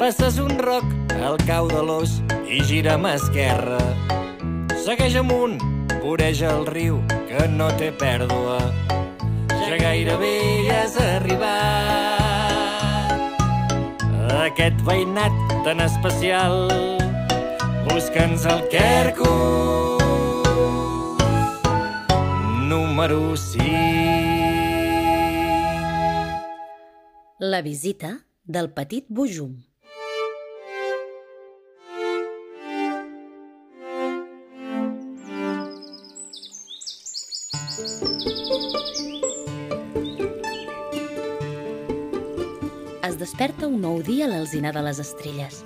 Passes un roc al cau de l'os i gira a esquerra. Segueix amunt, voreja el riu, que no té pèrdua. Ja gairebé hi has arribat. Aquest veïnat tan especial, busca'ns el Quercus número 5. La visita del petit Bujum. Desperta un nou dia a l'alzina de les estrelles.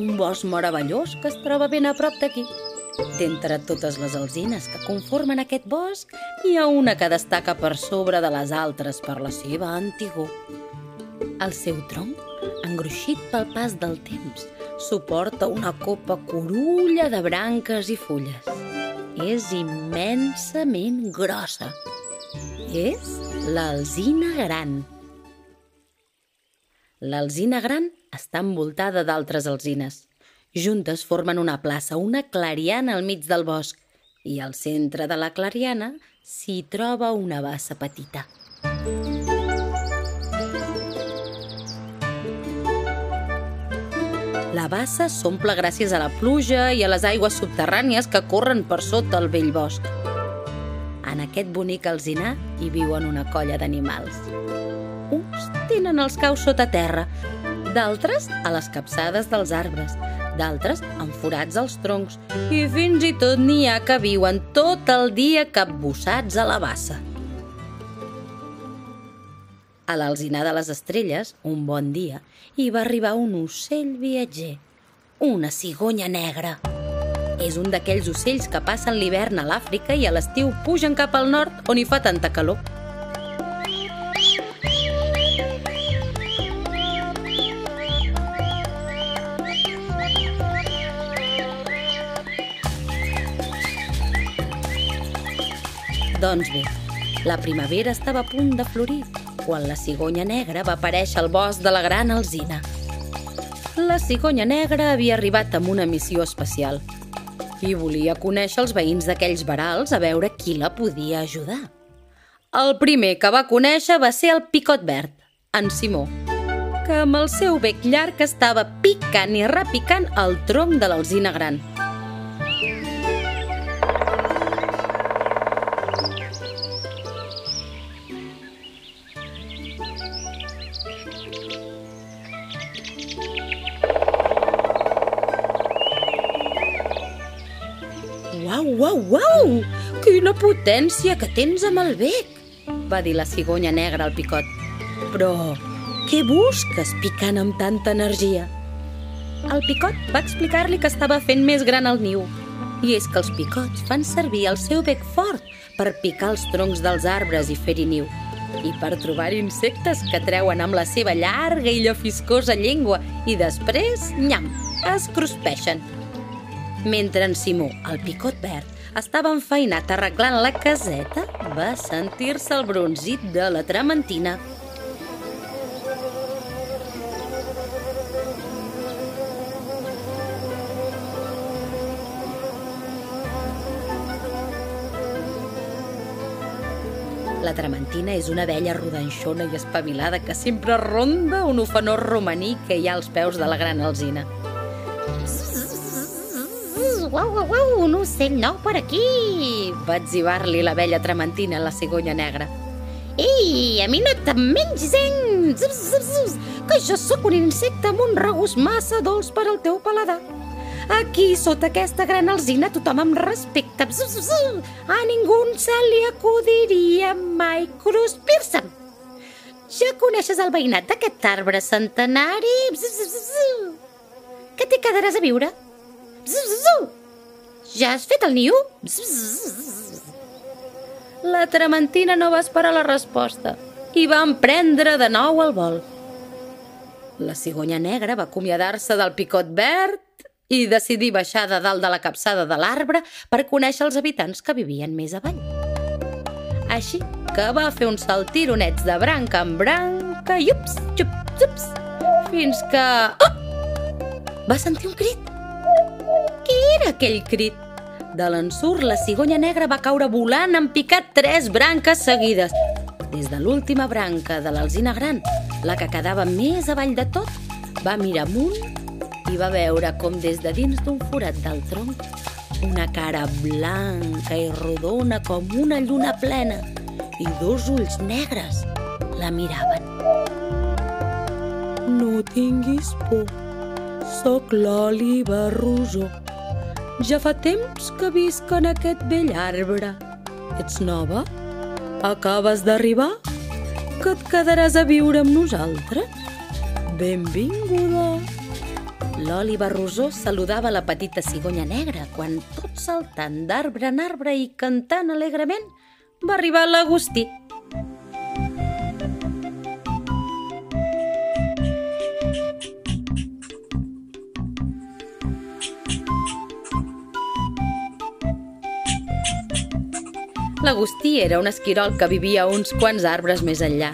Un bosc meravellós que es troba ben a prop d'aquí. D'entre totes les alzines que conformen aquest bosc, hi ha una que destaca per sobre de les altres per la seva antigor. El seu tronc, engruixit pel pas del temps, suporta una copa corulla de branques i fulles. És immensament grossa. És l'alzina gran. L'alzina gran està envoltada d'altres alzines. Juntes formen una plaça, una clariana al mig del bosc, i al centre de la clariana s'hi troba una bassa petita. La bassa s'omple gràcies a la pluja i a les aigües subterrànies que corren per sota el vell bosc. En aquest bonic alzinar hi viuen una colla d'animals. Uns tenen els caus sota terra, d'altres a les capçades dels arbres, d'altres amb forats als troncs i fins i tot n'hi ha que viuen tot el dia capbussats a la bassa. A l'alzinar de les estrelles, un bon dia, hi va arribar un ocell viatger, una cigonya negra. És un d'aquells ocells que passen l'hivern a l'Àfrica i a l'estiu pugen cap al nord on hi fa tanta calor. Doncs bé, la primavera estava a punt de florir quan la cigonya negra va aparèixer al bosc de la Gran Alzina. La cigonya negra havia arribat amb una missió especial i volia conèixer els veïns d'aquells barals a veure qui la podia ajudar. El primer que va conèixer va ser el picot verd, en Simó, que amb el seu bec llarg estava picant i repicant el tronc de l'alzina gran. Potència que tens amb el bec! va dir la cigonya negra al picot. Però què busques picant amb tanta energia? El picot va explicar-li que estava fent més gran el niu. I és que els picots fan servir el seu bec fort per picar els troncs dels arbres i fer-hi niu. I per trobar insectes que treuen amb la seva llarga i llafiscosa llengua i després, nyam, es cruspeixen. Mentre en Simó, el picot verd, estava enfeinat arreglant la caseta, va sentir-se el bronzit de la trementina. La trementina és una vella rodanxona i espavilada que sempre ronda un ofenor romaní que hi ha als peus de la gran alzina. Uau, uau, uau, un ocell nou per aquí! Va etzibar-li la vella trementina a la cigonya negra. Ei, a mi no te'n mengis, eh? Zus, zus, zus, que jo sóc un insecte amb un regust massa dolç per al teu paladar. Aquí, sota aquesta gran alzina, tothom em respecta. Zus, zus, zus. A ningú se li acudiria mai cruspir-se'm. Ja coneixes el veïnat d'aquest arbre centenari? Zus, zus, zus. Que t'hi quedaràs a viure? Zus, zus, zus. Ja has fet el niu? La trementina no va esperar la resposta i va emprendre de nou el vol. La cigonya negra va acomiadar-se del picot verd i decidir baixar de dalt de la capçada de l'arbre per conèixer els habitants que vivien més avall. Així que va fer uns saltironets de branca en branca i ups, xups, xups, fins que... Oh! va sentir un crit. Què era aquell crit? De l'ensurt, la cigonya negra va caure volant en picat tres branques seguides. Des de l'última branca de l'alzina gran, la que quedava més avall de tot, va mirar amunt i va veure com des de dins d'un forat del tronc una cara blanca i rodona com una lluna plena i dos ulls negres la miraven. No tinguis por, sóc l'Òliva Rosó. Ja fa temps que visc en aquest vell arbre. Ets nova? Acabes d'arribar? Que et quedaràs a viure amb nosaltres? Benvinguda! L'Òliva Rosó saludava la petita cigonya negra quan, tot saltant d'arbre en arbre i cantant alegrement, va arribar l'Agustí. L'Agustí era un esquirol que vivia uns quants arbres més enllà,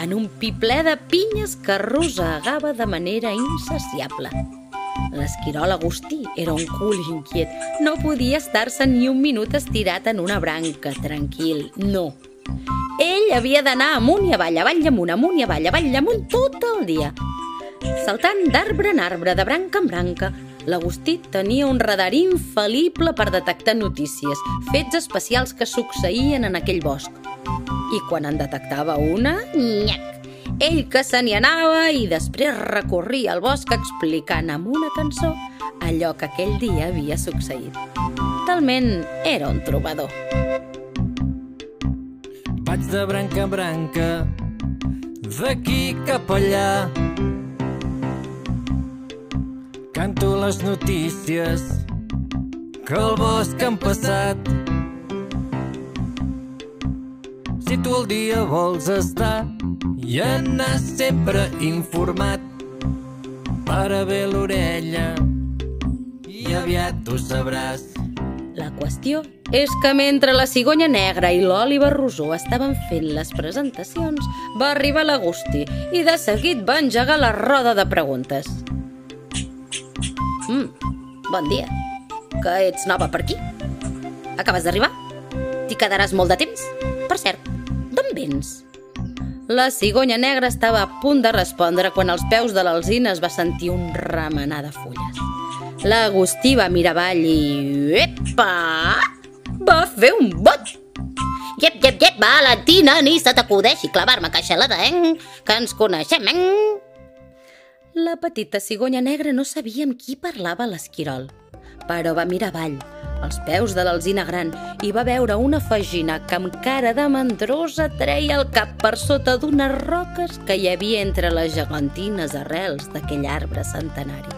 en un pi ple de pinyes que rosegava de manera insaciable. L'esquirol Agustí era un cul inquiet. No podia estar-se ni un minut estirat en una branca, tranquil, no. Ell havia d'anar amunt i avall, avall i amunt, amunt i avall, avall i amunt tot el dia. Saltant d'arbre en arbre, de branca en branca, l'Agustí tenia un radar infal·lible per detectar notícies, fets especials que succeïen en aquell bosc. I quan en detectava una, nyac! Ell que se n'hi anava i després recorria al bosc explicant amb una cançó allò que aquell dia havia succeït. Talment era un trobador. Vaig de branca en branca, d'aquí cap allà. Les notícies que al bosc han passat. Si tu el dia vols estar i anar sempre informat, para bé l'orella i aviat ho sabràs. La qüestió és que mentre la cigonya negra i l'Òliva Rosó estaven fent les presentacions, va arribar l'Agustí i de seguit va engegar la roda de preguntes. Mm, bon dia. Que ets nova per aquí? Acabes d'arribar? T'hi quedaràs molt de temps? Per cert, d'on vens? La cigonya negra estava a punt de respondre quan als peus de l'alzina es va sentir un remenar de fulles. L'Agustí va mirar avall i... Epa! Va fer un bot! Iep, iep, iep, Valentina, ni se t'acudeixi clavar-me queixalada, eh? Que ens coneixem, eh? La petita cigonya negra no sabia amb qui parlava l'esquirol, però va mirar avall, als peus de l'alzina gran, i va veure una fagina que amb cara de mandrosa treia el cap per sota d'unes roques que hi havia entre les gegantines arrels d'aquell arbre centenari.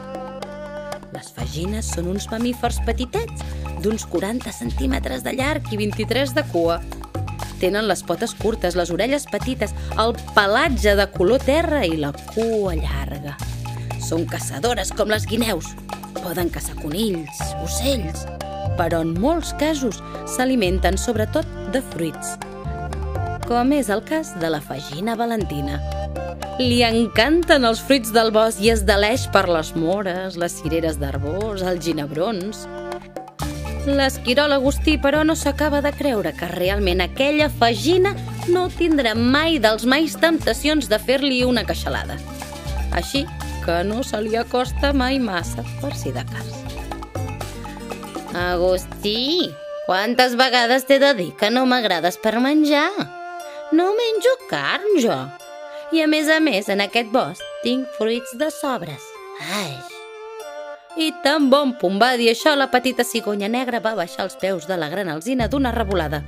Les fagines són uns mamífers petitets, d'uns 40 centímetres de llarg i 23 de cua. Tenen les potes curtes, les orelles petites, el pelatge de color terra i la cua llarga. Són caçadores com les guineus. Poden caçar conills, ocells, però en molts casos s'alimenten sobretot de fruits, com és el cas de la fagina valentina. Li encanten els fruits del bosc i es deleix per les mores, les cireres d'arbors, els ginebrons. L'esquirol Agustí, però, no s'acaba de creure que realment aquella fagina no tindrà mai dels mais temptacions de fer-li una queixalada. Així que no se li acosta mai massa, per si de cas. Agustí, quantes vegades t'he de dir que no m'agrades per menjar? No menjo carn, jo. I a més a més, en aquest bosc tinc fruits de sobres. Ai, I tan bon punt va dir això, la petita cigonya negra va baixar els peus de la gran alzina d'una revolada.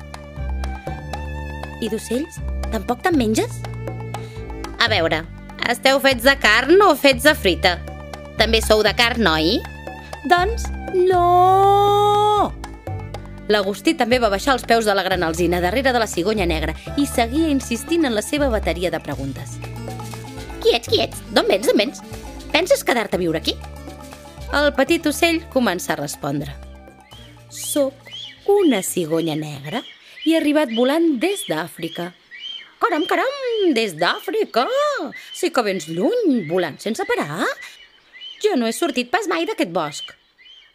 I d'ocells? Tampoc te'n menges? a veure, esteu fets de carn o fets de frita? També sou de carn, oi? Doncs no! L'Agustí també va baixar els peus de la gran alzina darrere de la cigonya negra i seguia insistint en la seva bateria de preguntes. Qui ets, qui ets? D'on vens, d'on vens? Penses quedar-te a viure aquí? El petit ocell comença a respondre. Soc una cigonya negra i he arribat volant des d'Àfrica. Caram, caram, des d'Àfrica! Sí que vens lluny, volant sense parar. Jo no he sortit pas mai d'aquest bosc.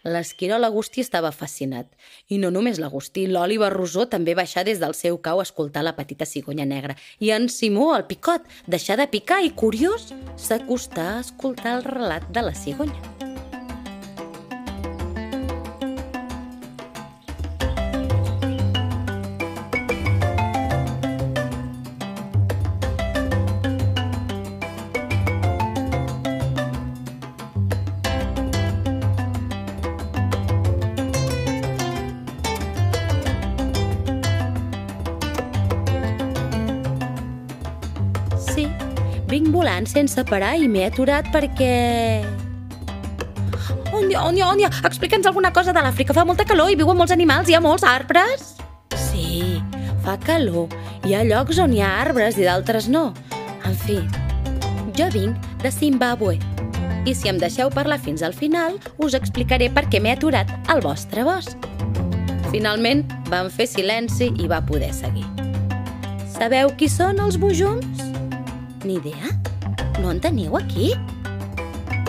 L'esquirol Agustí estava fascinat. I no només l'Agustí, l'Òliver Rosó també baixà des del seu cau a escoltar la petita cigonya negra. I en Simó, el picot, deixà de picar i, curiós, s'acostà a escoltar el relat de la cigonya. Volant sense parar i m'he aturat perquè... On dia, on dia? Explica'ns alguna cosa de l'Àfrica. Fa molta calor i viuen molts animals, hi ha molts arbres? Sí, fa calor. Hi ha llocs on hi ha arbres i d'altres no. En fi, jo vinc de Zimbabue. I si em deixeu parlar fins al final, us explicaré per què m'he aturat al vostre bosc. Finalment, van fer silenci i va poder seguir. Sabeu qui són els bujums? Ni idea? No en teniu aquí?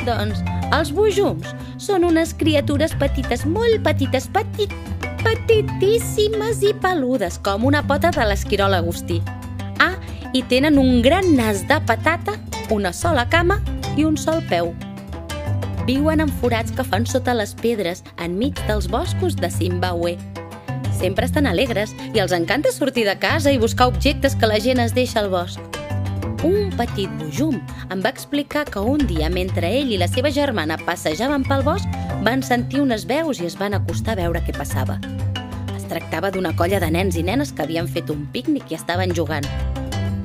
Doncs els bujums són unes criatures petites, molt petites, petit, petitíssimes i peludes, com una pota de l'esquirol agustí. Ah, i tenen un gran nas de patata, una sola cama i un sol peu. Viuen en forats que fan sota les pedres, enmig dels boscos de Zimbabue. Sempre estan alegres i els encanta sortir de casa i buscar objectes que la gent es deixa al bosc. Un petit bujum em va explicar que un dia, mentre ell i la seva germana passejaven pel bosc, van sentir unes veus i es van acostar a veure què passava. Es tractava d'una colla de nens i nenes que havien fet un pícnic i estaven jugant.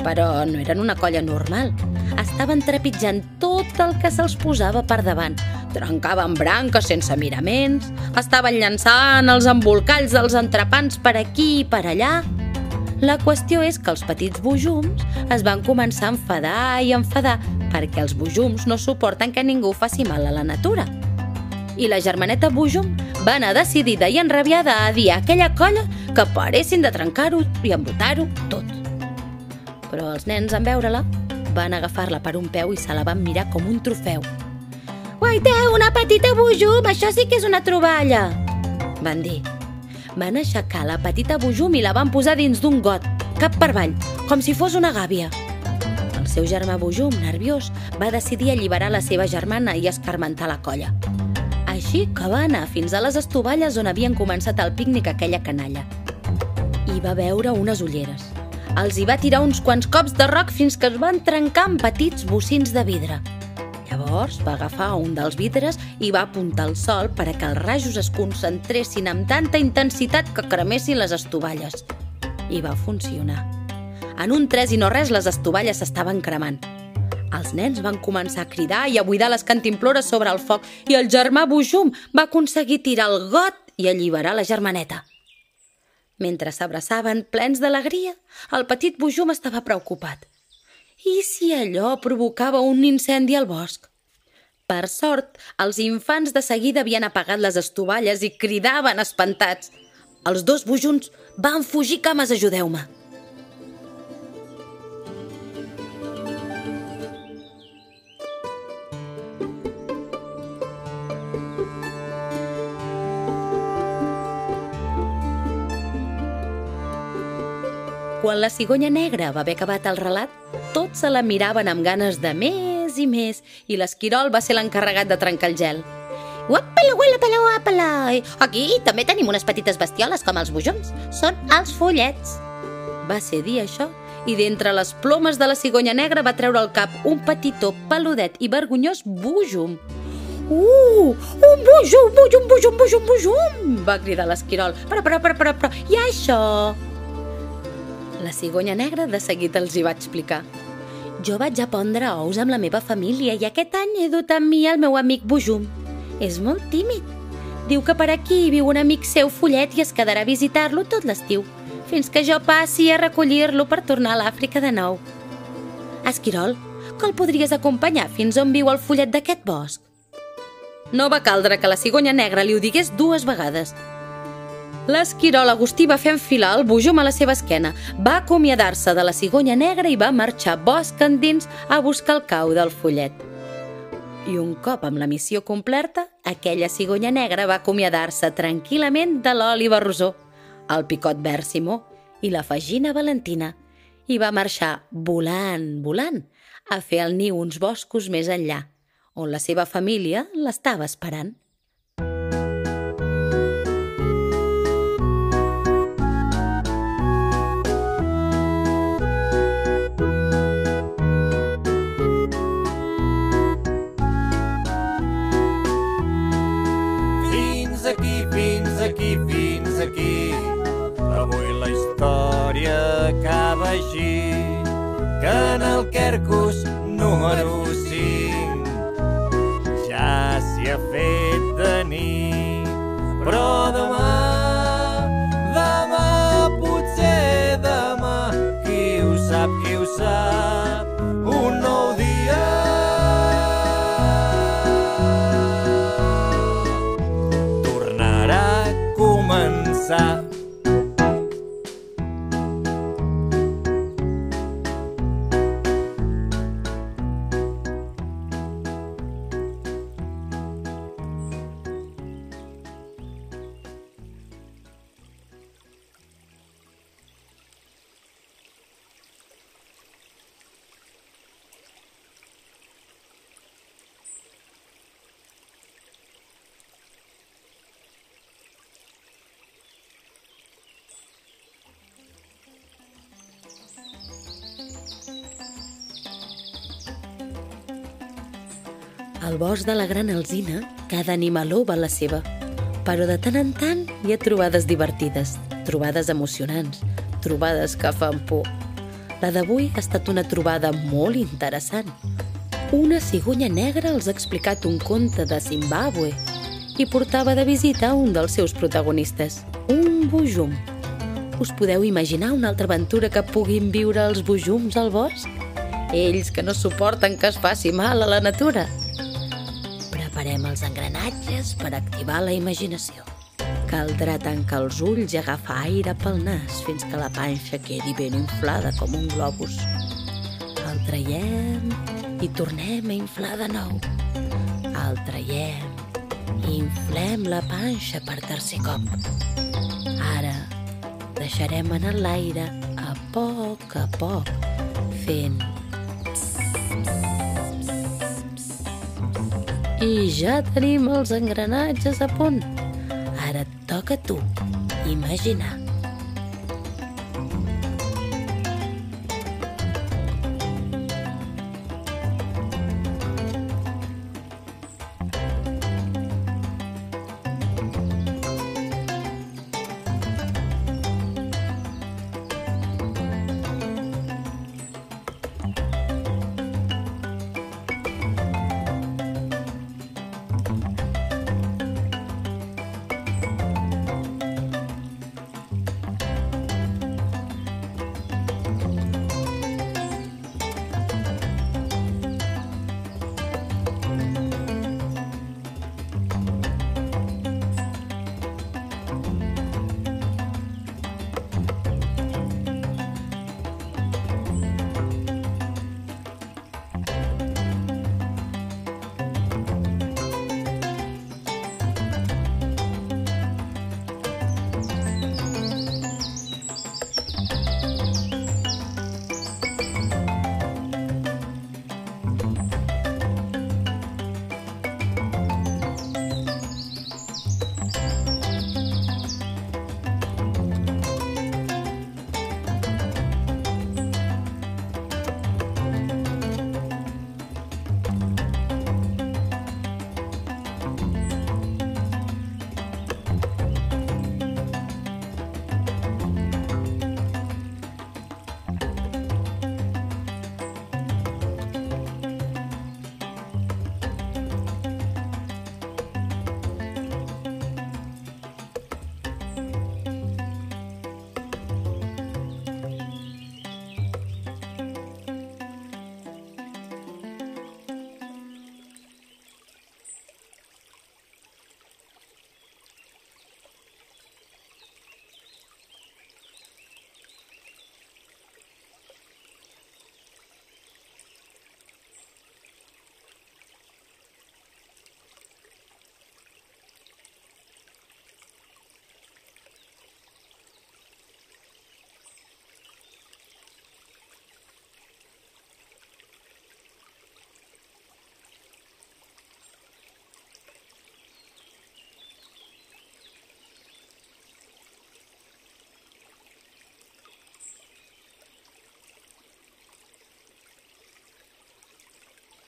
Però no eren una colla normal. Estaven trepitjant tot el que se'ls posava per davant. Trencaven branques sense miraments, estaven llançant els embolcalls dels entrepans per aquí i per allà, la qüestió és que els petits bujums es van començar a enfadar i enfadar perquè els bujums no suporten que ningú faci mal a la natura. I la germaneta Bujum va anar decidida i enrabiada a dir a aquella colla que paressin de trencar-ho i embotar-ho tot. Però els nens, en veure-la, van agafar-la per un peu i se la van mirar com un trofeu. Guaiteu, una petita Bujum, això sí que és una troballa! Van dir van aixecar la petita Bujum i la van posar dins d'un got, cap per avall, com si fos una gàbia. El seu germà Bujum, nerviós, va decidir alliberar la seva germana i escarmentar la colla. Així que va anar fins a les estovalles on havien començat el pícnic aquella canalla. I va veure unes ulleres. Els hi va tirar uns quants cops de roc fins que es van trencar en petits bocins de vidre. Llavors va agafar un dels vidres i va apuntar al sol per a que els rajos es concentressin amb tanta intensitat que cremessin les estovalles. I va funcionar. En un tres i no res les estovalles s'estaven cremant. Els nens van començar a cridar i a buidar les cantimplores sobre el foc i el germà Bujum va aconseguir tirar el got i alliberar la germaneta. Mentre s'abraçaven plens d'alegria, el petit Bujum estava preocupat. I si allò provocava un incendi al bosc? Per sort, els infants de seguida havien apagat les estovalles i cridaven espantats. Els dos bujuns van fugir cames, ajudeu-me. Quan la cigonya negra va haver acabat el relat, tots se la miraven amb ganes de més i més i l'esquirol va ser l'encarregat de trencar el gel. Uapala, uapala, uapala! Aquí també tenim unes petites bestioles com els bujons. Són els follets. Va ser dir això i d'entre les plomes de la cigonya negra va treure al cap un petitó peludet i vergonyós bujum. Uh, un bujum, bujum, bujum, bujum, bujum, va cridar l'esquirol. Però, però, però, però, però, i això? La cigonya negra de seguit els hi va explicar. Jo vaig a pondre ous amb la meva família i aquest any he dut amb mi el meu amic Bujum. És molt tímid. Diu que per aquí viu un amic seu follet i es quedarà a visitar-lo tot l'estiu, fins que jo passi a recollir-lo per tornar a l'Àfrica de nou. Esquirol, que el podries acompanyar fins on viu el follet d'aquest bosc? No va caldre que la cigonya negra li ho digués dues vegades, L'esquirol Agustí va fer enfilar el bujum a la seva esquena, va acomiadar-se de la cigonya negra i va marxar bosc endins a buscar el cau del follet. I un cop amb la missió complerta, aquella cigonya negra va acomiadar-se tranquil·lament de l'Òliva Rosó, el Picot Verd Simó i la Fagina Valentina i va marxar volant, volant, a fer el niu uns boscos més enllà, on la seva família l'estava esperant. Al bosc de la Gran Alzina, cada animaló va la seva. Però de tant en tant hi ha trobades divertides, trobades emocionants, trobades que fan por. La d'avui ha estat una trobada molt interessant. Una cigunya negra els ha explicat un conte de Zimbàbue i portava de visita un dels seus protagonistes, un bujum. Us podeu imaginar una altra aventura que puguin viure els bujums al bosc? Ells que no suporten que es faci mal a la natura. Preparem els engranatges per activar la imaginació. Caldrà tancar els ulls i agafar aire pel nas fins que la panxa quedi ben inflada com un globus. El traiem i tornem a inflar de nou. El traiem i inflem la panxa per tercer cop. Ara deixarem anar l'aire a poc a poc, fent I ja tenim els engranatges a punt. Ara et toca a tu imaginar.